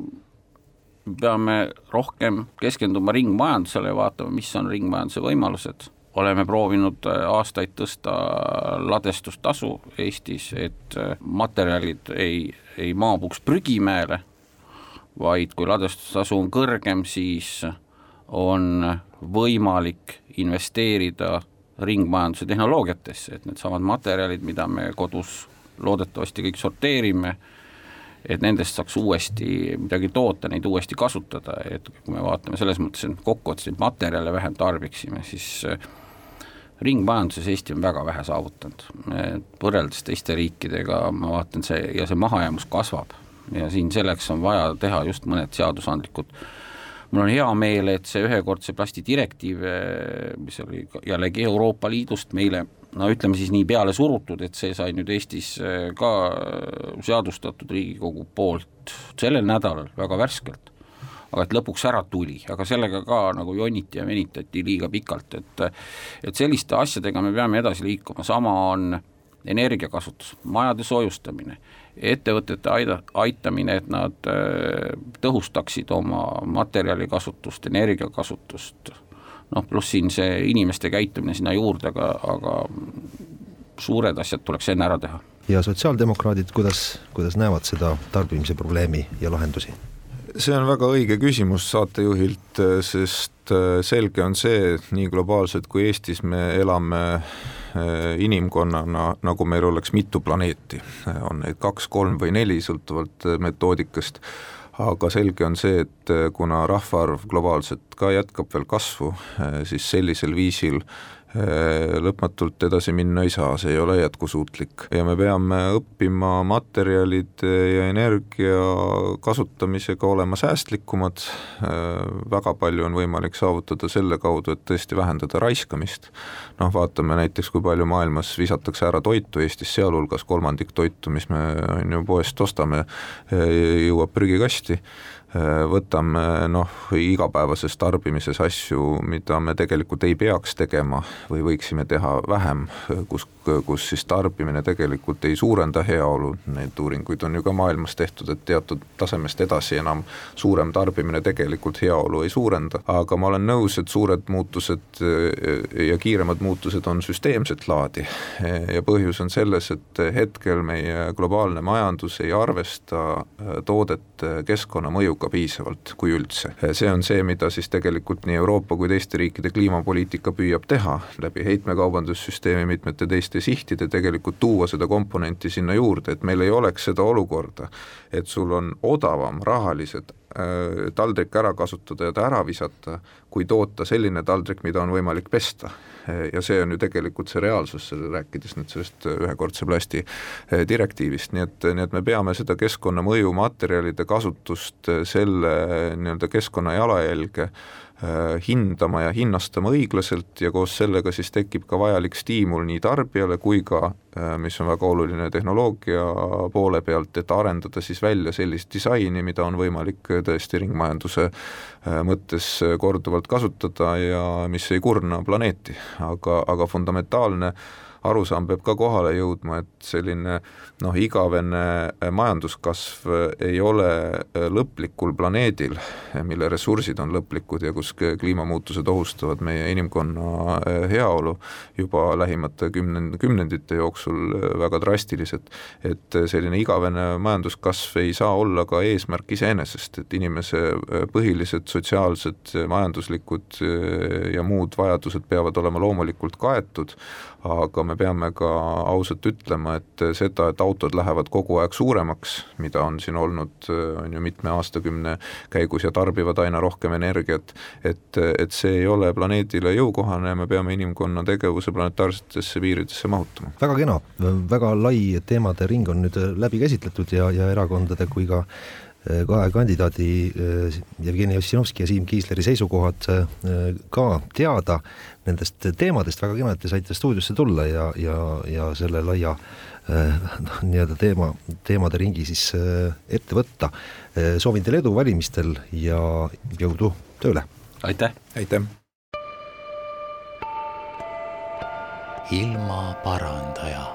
peame rohkem keskenduma ringmajandusele ja vaatama, mis on ringmajanduse võimalused. oleme proovinud aastaid tõsta ladestustasu Eestis, et materjalid ei, ei maabuks prügimäele, vaid kui ladestustasu on kõrgem, siis on võimalik investeerida ringmajanduse tehnoloogiatesse, et needsamad materjalid, mida me kodus loodetavasti kõik sorteerime, et nendest saaks uuesti midagi toota, neid uuesti kasutada, et kui me vaatame selles mõttes, et kokkuvõttes neid materjale vähem tarbiksime, siis äh, ringmajanduses Eesti on väga vähe saavutanud, võrreldes teiste riikidega ma vaatan see ja see mahajäämus kasvab. Ja siin selleks on vaja teha just mõned seadusandlikud mul on hea meel, et see ühekordse plasti direktiiv, eh, mis oli jällegi Euroopa Liidust meile no ütleme siis nii peale surutud, et see sai nüüd Eestis eh, ka seadustatud Riigikogu poolt sellel nädalal väga värskelt. aga et lõpuks ära tuli, aga sellega ka nagu jonniti ja venitati liiga pikalt, et et selliste asjadega me peame edasi liikuma, sama on energiakasutus, majade soojustamine ettevõtete aida, aitamine, et nad äh, tõhustaksid oma materjalikasutust, energiakasutust, noh, pluss siin see inimeste käitumine sinna juurde, aga, aga suured asjad tuleks enne ära teha. ja sotsiaaldemokraadid, kuidas, kuidas näevad seda tarbimise probleemi ja lahendusi? see on väga õige küsimus saatejuhilt, sest äh, selge on see, et nii globaalselt kui Eestis me elame inimkonnana, nagu meil oleks mitu planeeti, on neid kaks, kolm või neli, sõltuvalt äh, metoodikast, aga selge on see, et äh, kuna rahvaarv globaalselt ka jätkab veel kasvu, siis sellisel viisil Äh, lõpmatult edasi minna ei saa, see ei ole jätkusuutlik. Ja me peame õppima materjalide ja energia kasutamisega olema säästlikumad, äh, väga palju on võimalik saavutada selle kaudu, et tõesti vähendada raiskamist, noh vaatame näiteks, kui palju maailmas visatakse ära toitu, Eestis sealhulgas kolmandik toitu, mis me on ju poest ostame, äh, jõuab prügikasti. Äh, võtame noh, igapäevases tarbimises asju, mida me tegelikult ei peaks tegema või võiksime teha vähem, kus, kus siis tarbimine tegelikult ei suurenda heaolu, neid uuringuid on ju ka maailmas tehtud, et teatud tasemest edasi enam suurem tarbimine tegelikult heaolu ei suurenda, aga ma olen nõus, et suured muutused äh, ja kiiremad muutused on süsteemset laadi. Ja põhjus on selles, et hetkel meie globaalne majandus ei arvesta äh, toodete keskkonnamõjuga ka piisavalt, kui üldse. see on see, mida siis tegelikult nii Euroopa kui teiste riikide kliimapoliitika püüab teha, läbi heitmekaubandussüsteemi mitmete teiste sihtide tegelikult tuua seda komponenti sinna juurde, et meil ei oleks seda olukorda, et sul on odavam rahaliselt äh, taldrik ära kasutada ja ta ära visata, kui toota selline taldrik, mida on võimalik pesta ja see on ju tegelikult see reaalsus, rääkides nüüd sellest ühekordse plasti eh, direktiivist, nii et, nii et me peame seda keskkonnamõju materjalide kasutust, selle nii-öelda keskkonna jalajälge hindama ja hinnastama õiglaselt ja koos sellega siis tekib ka vajalik stiimul nii tarbijale kui ka, mis on väga oluline tehnoloogia poole pealt, et arendada siis välja sellist disaini, mida on võimalik tõesti ringmajanduse mõttes korduvalt kasutada ja mis ei kurna planeeti, aga, aga fundamentaalne arusaam peab ka kohale jõudma, et selline noh, igavene majanduskasv ei ole lõplikul planeedil, mille ressursid on lõplikud ja kus kliimamuutused ohustavad meie inimkonna heaolu juba lähimate kümnend-, kümnendite jooksul väga drastiliselt, et selline igavene majanduskasv ei saa olla ka eesmärk iseenesest, et inimese põhilised sotsiaalsed, majanduslikud ja muud vajadused peavad olema loomulikult kaetud, aga me peame ka ausalt ütlema, et seda, et autod lähevad kogu aeg suuremaks, mida on siin olnud, on ju mitme aastakümne käigus ja tarbivad aina rohkem energiat, et, et see ei ole planeedile jõukohane ja me peame inimkonna tegevuse planetaarsetesse piiridesse mahutama. väga kena, väga lai teemade ring on nüüd läbi käsitletud ja, ja erakondade kui ka kahe kandidaadi Jevgeni Ossinovski ja Siim Kiisleri seisukohad ka teada nendest teemadest, väga kena, et te saite stuudiosse tulla ja, ja, ja selle laia noh, nii-öelda teema, teemade ringi siis ette võtta. soovin teile edu valimistel ja jõudu tööle! aitäh! aitäh! ilmaparandaja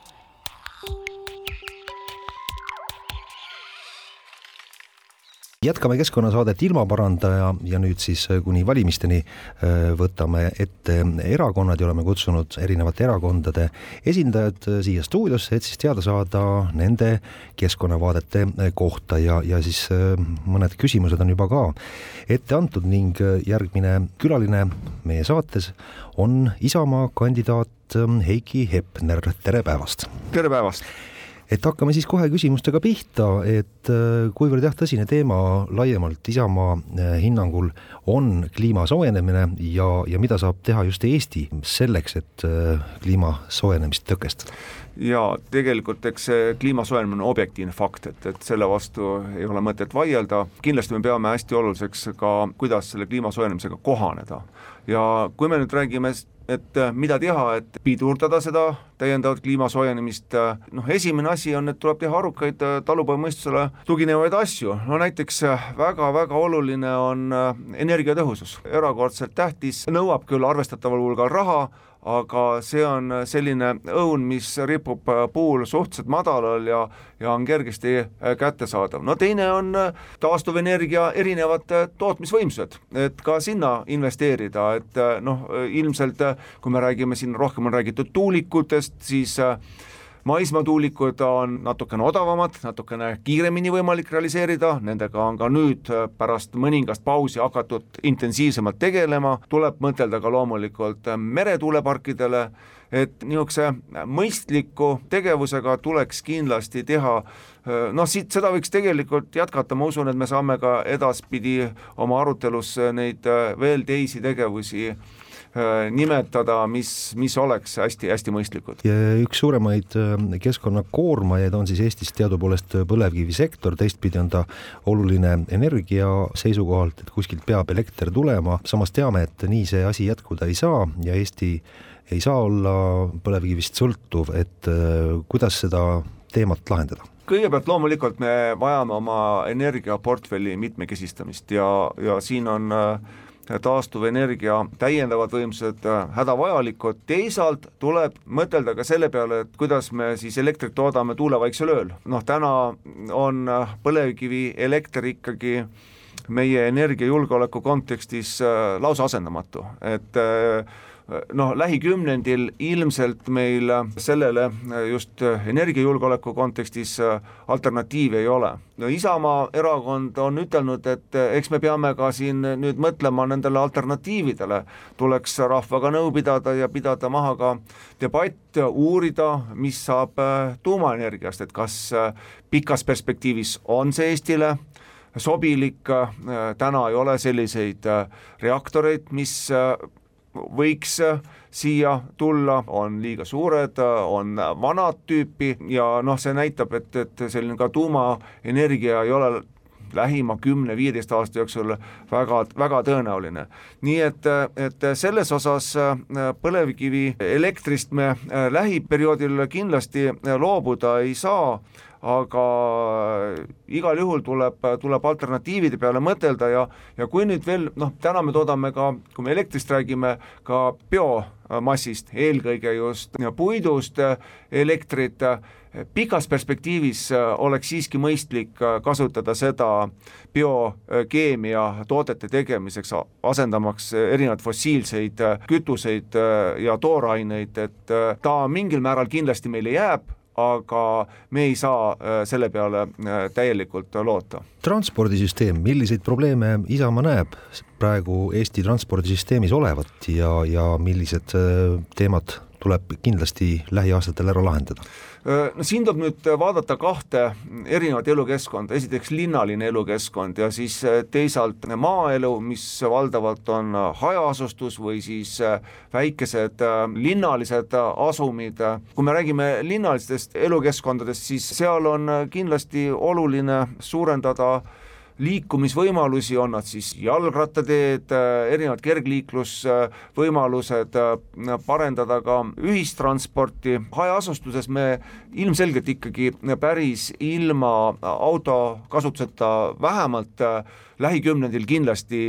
jätkame Keskkonnasaadet Ilmaparandaja ja nüüd siis äh, kuni valimisteni äh, võtame ette erakonnad ja oleme kutsunud erinevate erakondade esindajad äh, siia stuudiosse, et siis teada saada nende keskkonnavaadete kohta ja, ja siis mõned küsimused on juba ka ette antud ning järgmine külaline meie saates on Isamaa kandidaat Heiki Hepner, tere päevast! tere päevast! Et hakkame siis kohe küsimustega pihta, et äh, kuivõrd jah, tõsine teema laiemalt Isamaa äh, hinnangul on kliima soojenemine ja, ja mida saab teha just Eesti selleks, et äh, kliima soojenemist tõkestada? ja tegelikult eks see kliima soojenemine on objektiivne fakt, et, et selle vastu ei ole mõtet vaielda, kindlasti me peame hästi oluliseks ka, kuidas selle kliima soojenemisega kohaneda. ja kui me nüüd räägime et äh, mida teha, et pidurdada seda täiendavat kliima soojenemist, äh, noh esimene asi on, et tuleb teha arukaid äh, talupojamõistusele tuginevaid asju, no näiteks väga-väga oluline on energiatõhusus, erakordselt tähtis, nõuab küll arvestataval hulgal raha, aga see on selline õun, mis ripub puul suhteliselt madalal ja, ja on kergesti kättesaadav. no teine on taastuvenergia erinevad tootmisvõimsused, et ka sinna investeerida, et noh, ilmselt kui me räägime siin, rohkem on räägitud tuulikutest, siis maismaatuulikud on natukene odavamad, natukene kiiremini võimalik realiseerida, nendega on ka nüüd pärast mõningast pausi hakatud intensiivsemalt tegelema, tuleb mõtelda ka loomulikult meretuuleparkidele, et niisuguse mõistliku tegevusega tuleks kindlasti teha noh, siit seda võiks tegelikult jätkata, ma usun, et me saame ka edaspidi oma arutelus neid veel teisi tegevusi Äh, nimetada, mis, mis oleks hästi-hästi mõistlikud. üks suuremaid äh, keskkonnakoormajaid on siis Eestis teadupoolest põlevkivisektor, teistpidi on ta oluline energia seisukohalt, et kuskilt peab elekter tulema, samas teame, et nii see asi jätkuda ei saa ja Eesti ei saa olla põlevkivist sõltuv, et äh, kuidas seda teemat lahendada? kõigepealt loomulikult me vajame oma energiaportfelli mitmekesistamist ja, ja siin on äh, taastuvenergia täiendavad võimsused äh, hädavajalikud, teisalt tuleb mõtelda ka selle peale, et kuidas me siis elektrit toodame tuulevaiksel ööl. noh, täna on äh, põlevkivielekter ikkagi meie energiajulgeoleku kontekstis äh, lausa asendamatu, et noh, lähikümnendil ilmselt meil sellele just energiajulgeoleku kontekstis alternatiivi ei ole. no Isamaa erakond on ütelnud, et eks me peame ka siin nüüd mõtlema nendele alternatiividele, tuleks rahvaga nõu pidada ja pidada maha ka debatt, uurida, mis saab tuumaenergiast, et kas pikas perspektiivis on see Eestile sobilik, täna ei ole selliseid reaktoreid, mis võiks siia tulla, on liiga suured, on vanad tüüpi ja noh, see näitab, et, et selline ka tuumaenergia ei ole lähima kümne-viieteist aasta jooksul väga, väga tõenäoline. nii et, et selles osas äh, põlevkivi elektrist me äh, lähiperioodil kindlasti loobuda ei saa, aga igal juhul tuleb, tuleb alternatiivide peale mõtelda ja, ja kui nüüd veel noh, täna me toodame ka, kui me elektrist räägime, ka biomassist, eelkõige just puidust elektrit pikas perspektiivis äh, oleks siiski mõistlik äh, kasutada seda biokeemia toodete tegemiseks, asendamaks erinevaid fossiilseid äh, kütuseid ja tooraineid, et ta mingil määral kindlasti meile jääb, aga me ei saa selle peale täielikult loota. transpordisüsteem, milliseid probleeme Isamaa näeb praegu Eesti transpordisüsteemis olevat ja, ja millised teemad tuleb kindlasti lähiaastatel ära lahendada? No siin tuleb nüüd vaadata kahte erinevat elukeskkonda, esiteks linnaline elukeskkond ja siis teisalt maaelu, mis valdavalt on hajaasustus või siis väikesed linnalised asumid. kui me räägime linnalistest elukeskkondadest, siis seal on kindlasti oluline suurendada liikumisvõimalusi, on nad siis jalgrattateed, erinevad kergliiklusvõimalused, parendada ka ühistransporti, hajaasustuses me ilmselgelt ikkagi päris ilma auto kasutuseta vähemalt lähikümnendil kindlasti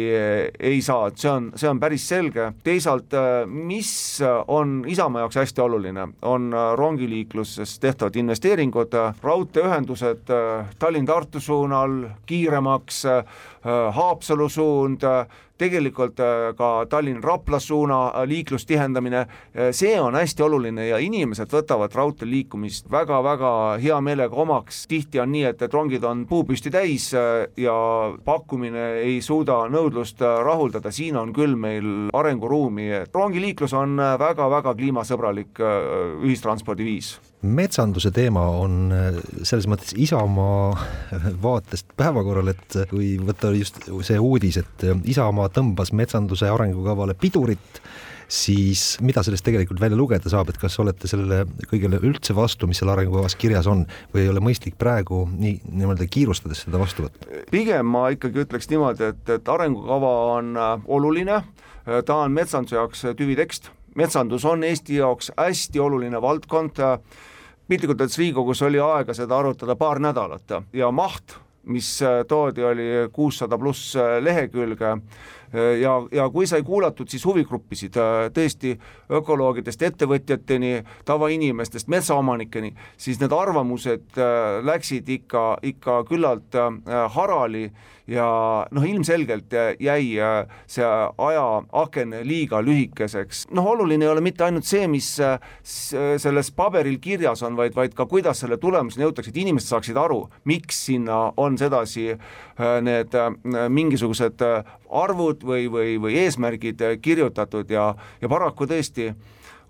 ei saa, et see on, see on päris selge, teisalt mis on Isamaa jaoks hästi oluline, on rongiliikluses tehtavad investeeringud, raudteeühendused Tallinn-Tartu suunal kiiremaks, Haapsalu suund, tegelikult äh, ka Tallinn-Rapla suuna äh, liiklust tihendamine, äh, see on hästi oluline ja inimesed võtavad raudteel liikumist väga-väga hea meelega omaks, tihti on nii, et, et rongid on puupüsti täis ja pakkumine ei suuda nõudlust rahuldada, siin on küll meil arenguruumi, rongiliiklus on väga-väga kliimasõbralik ühistranspordiviis metsanduse teema on selles mõttes Isamaa vaatest päevakorral, et kui võtta just see uudis, et Isamaa tõmbas metsanduse arengukavale pidurit, siis mida sellest tegelikult välja lugeda saab, et kas olete sellele kõigele üldse vastu, mis seal arengukavas kirjas on või ei ole mõistlik praegu nii nii-öelda kiirustades seda vastu võtta? pigem ma ikkagi ütleks niimoodi, et, et arengukava on äh, oluline, äh, ta on metsanduse jaoks tüvitekst, metsandus on Eesti jaoks hästi oluline valdkond, piltlikult öeldes Riigikogus oli aega seda arutada paar nädalat ja maht mis äh, toodi, oli kuussada pluss lehekülge. Ja, ja kui sai kuulatud siis huvigruppisid tõesti ökoloogidest ettevõtjateni, tavainimestest metsaomanikeni, siis need arvamused äh, läksid ikka, ikka küllalt äh, harali ja noh, ilmselgelt jäi äh, see ajaaken liiga lühikeseks. noh, oluline ei ole mitte ainult see, mis selles paberil kirjas on, vaid, vaid ka kuidas selle tulemuseni jõutakse, et inimesed saaksid aru, miks sinna on sedasi need mingisugused arvud või, või, või eesmärgid kirjutatud ja, ja paraku tõesti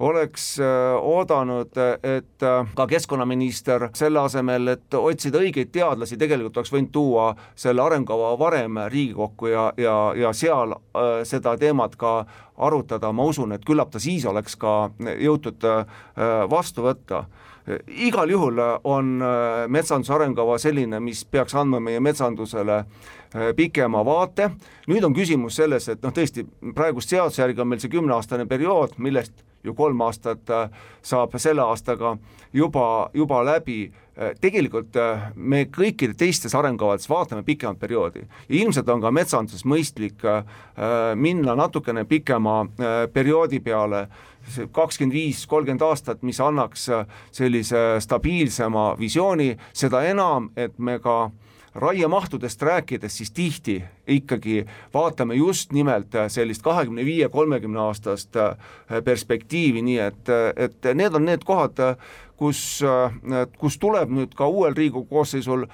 oleks äh, oodanud, et äh, ka keskkonnaminister selle asemel, et otsida õigeid teadlasi, tegelikult oleks võinud tuua selle arengukava varem Riigikokku ja, ja, ja seal äh, seda teemat ka arutada, ma usun, et küllap ta siis oleks ka jõutud vastu võtta. Igal juhul on metsanduse arengukava selline, mis peaks andma meie metsandusele pikema vaate, nüüd on küsimus selles, et noh, tõesti, praegust seaduse järgi on meil see kümneaastane periood, millest ju kolm aastat äh, saab selle aastaga juba, juba läbi. Äh, tegelikult äh, me kõikide teistes arengukavades vaatame pikemat perioodi ja ilmselt on ka metsanduses mõistlik minna natukene pikema perioodi peale kakskümmend viis, kolmkümmend aastat, mis annaks sellise stabiilsema visiooni, seda enam, et me ka raiemahtudest rääkides, siis tihti ikkagi vaatame just nimelt sellist kahekümne viie, kolmekümne aastast äh, perspektiivi, nii et, et need on need kohad, kus, äh, kus tuleb nüüd ka uuel Riigikogu koosseisul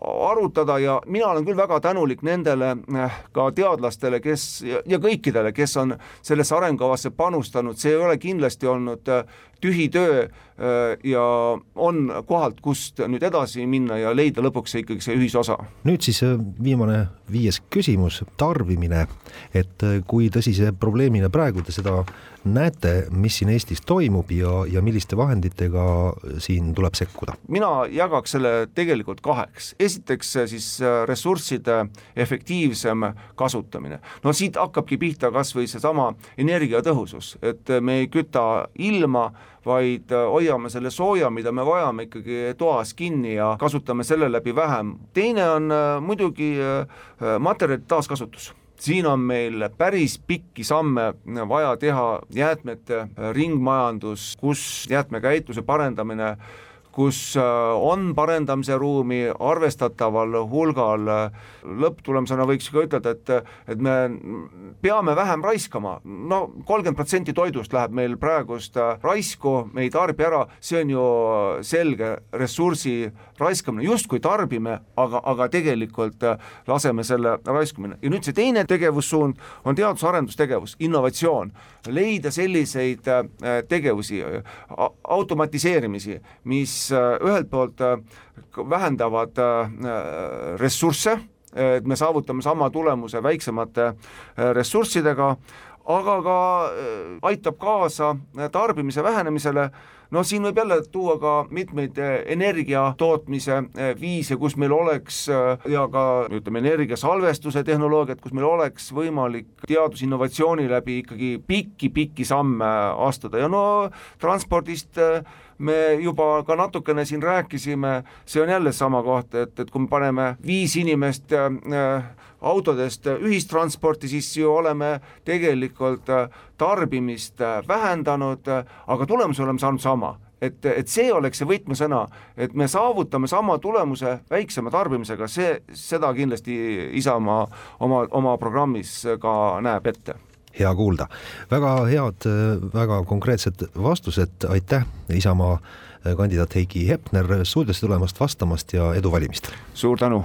arutada ja mina olen küll väga tänulik nendele äh, ka teadlastele, kes ja kõikidele, kes on sellesse arengukavasse panustanud, see ei ole kindlasti olnud tühi töö ja on kohalt, kust nüüd edasi minna ja leida lõpuks ikkagi see ühisosa. nüüd siis viimane viies küsimus, tarbimine, et kui tõsise probleemina praegu te seda näete, mis siin Eestis toimub ja, ja milliste vahenditega siin tuleb sekkuda? mina jagaks selle tegelikult kaheks, esiteks siis ressursside efektiivsem kasutamine. no siit hakkabki pihta kas või seesama energiatõhusus, et me ei küta ilma, vaid hoiame selle sooja, mida me vajame ikkagi toas kinni ja kasutame selle läbi vähem. teine on muidugi materjalide taaskasutus siin on meil päris pikki samme vaja teha, jäätmete ringmajandus, kus jäätmekäitluse parendamine kus äh, on parendamise ruumi arvestataval hulgal, lõpptulemusena võiks ka ütelda, et, et me peame vähem raiskama, no kolmkümmend protsenti toidust läheb meil praegust äh, raisku, me ei tarbi ära, see on ju selge ressursi raiskamine, justkui tarbime, aga, aga tegelikult äh, laseme selle raiskumine. Ja nüüd see teine tegevussuund on teadus-arendustegevus, innovatsioon, leida selliseid tegevusi, automatiseerimisi, mis Äh, ühelt poolt äh, vähendavad äh, ressursse, et me saavutame sama tulemuse väiksemate ressurssidega, aga ka aitab kaasa tarbimise vähenemisele no siin võib jälle tuua ka mitmeid energia tootmise viise, kus meil oleks ja ka ütleme, energiasalvestuse tehnoloogiat, kus meil oleks võimalik teadusinnovatsiooni läbi ikkagi pikki-pikki samme astuda. Ja no transpordist me juba ka natukene siin rääkisime, see on jälle sama koht, et, et kui me paneme viis inimest äh, autodest ühistransporti, siis ju oleme tegelikult äh, tarbimist äh, vähendanud, aga tulemuse oleme saanud sama et, et see oleks see võtmesõna, et me saavutame sama tulemuse väiksema tarbimisega, see, seda kindlasti Isamaa oma, oma programmis ka näeb ette hea kuulda. väga head, väga konkreetsed vastused, aitäh, Isamaa kandidaat Heiki Hepner stuudiosse tulemast, vastamast ja edu valimistel! suur tänu!